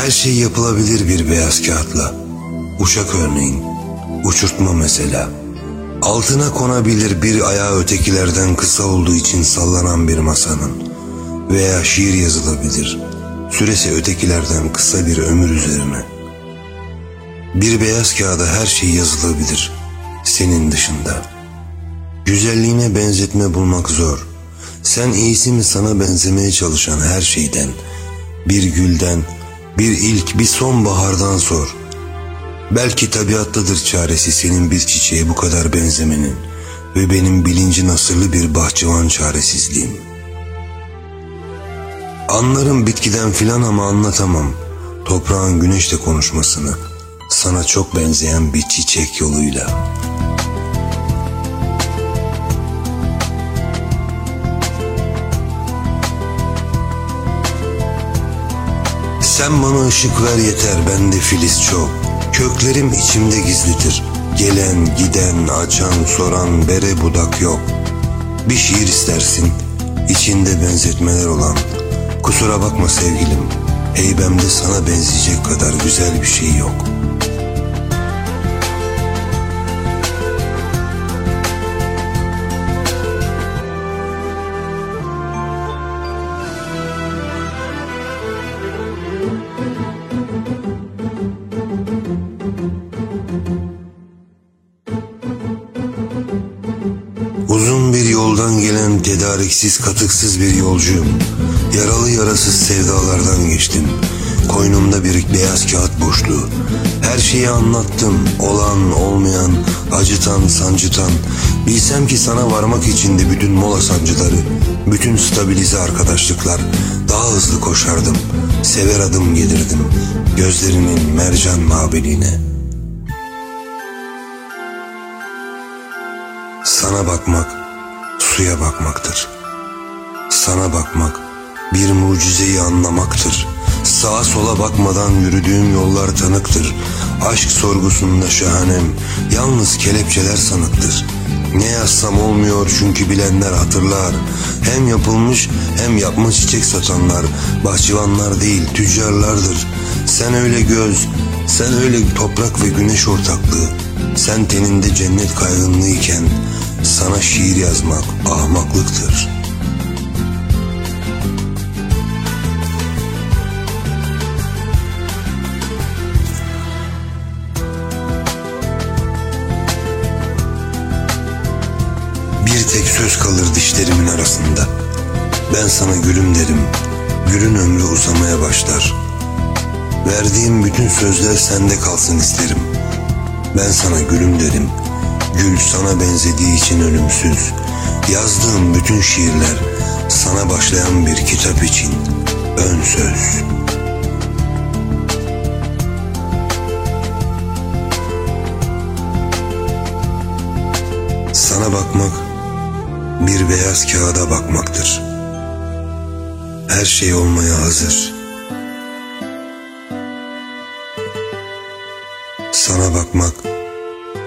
Her şey yapılabilir bir beyaz kağıtla. Uçak örneğin, uçurtma mesela. Altına konabilir bir ayağı ötekilerden kısa olduğu için sallanan bir masanın. Veya şiir yazılabilir. Süresi ötekilerden kısa bir ömür üzerine. Bir beyaz kağıda her şey yazılabilir. Senin dışında. Güzelliğine benzetme bulmak zor. Sen iyisi mi sana benzemeye çalışan her şeyden, bir gülden, bir ilk, bir sonbahardan sor. Belki tabiattadır çaresi senin bir çiçeğe bu kadar benzemenin ve benim bilinci nasırlı bir bahçıvan çaresizliğim. Anlarım bitkiden filan ama anlatamam. Toprağın güneşle konuşmasını, sana çok benzeyen bir çiçek yoluyla.'' Sen bana ışık ver yeter bende filiz çok. Köklerim içimde gizlidir. Gelen, giden, açan, soran, bere budak yok. Bir şiir istersin, içinde benzetmeler olan. Kusura bakma sevgilim, heybemde sana benzeyecek kadar güzel bir şey yok.'' Uzun bir yoldan gelen tedariksiz katıksız bir yolcuyum. Yaralı yarasız sevdalardan geçtim. Koynumda bir beyaz kağıt boşluğu. Her şeyi anlattım. Olan, olmayan, acıtan, sancıtan. Bilsem ki sana varmak içindi bütün mola sancıları. Bütün stabilize arkadaşlıklar. Daha hızlı koşardım. Sever adım gelirdim. Gözlerinin mercan mabediğine.'' Sana bakmak suya bakmaktır. Sana bakmak bir mucizeyi anlamaktır. Sağa sola bakmadan yürüdüğüm yollar tanıktır. Aşk sorgusunda şahanem, yalnız kelepçeler sanıktır. Ne yazsam olmuyor çünkü bilenler hatırlar. Hem yapılmış hem yapma çiçek satanlar, bahçıvanlar değil tüccarlardır. Sen öyle göz, sen öyle toprak ve güneş ortaklığı. Sen teninde cennet kaygınlıyken sana şiir yazmak ahmaklıktır. Bir tek söz kalır dişlerimin arasında. Ben sana gülüm derim. Gülün ömrü uzamaya başlar. Verdiğim bütün sözler sende kalsın isterim. Ben sana gülüm derim. Gül sana benzediği için ölümsüz. Yazdığım bütün şiirler sana başlayan bir kitap için ön söz. Sana bakmak bir beyaz kağıda bakmaktır. Her şey olmaya hazır. Sana bakmak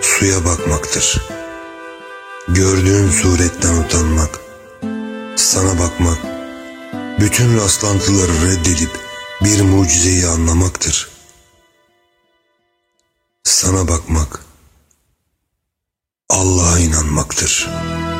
suya bakmaktır. Gördüğün suretten utanmak, sana bakmak, bütün rastlantıları reddedip bir mucizeyi anlamaktır. Sana bakmak, Allah'a inanmaktır.''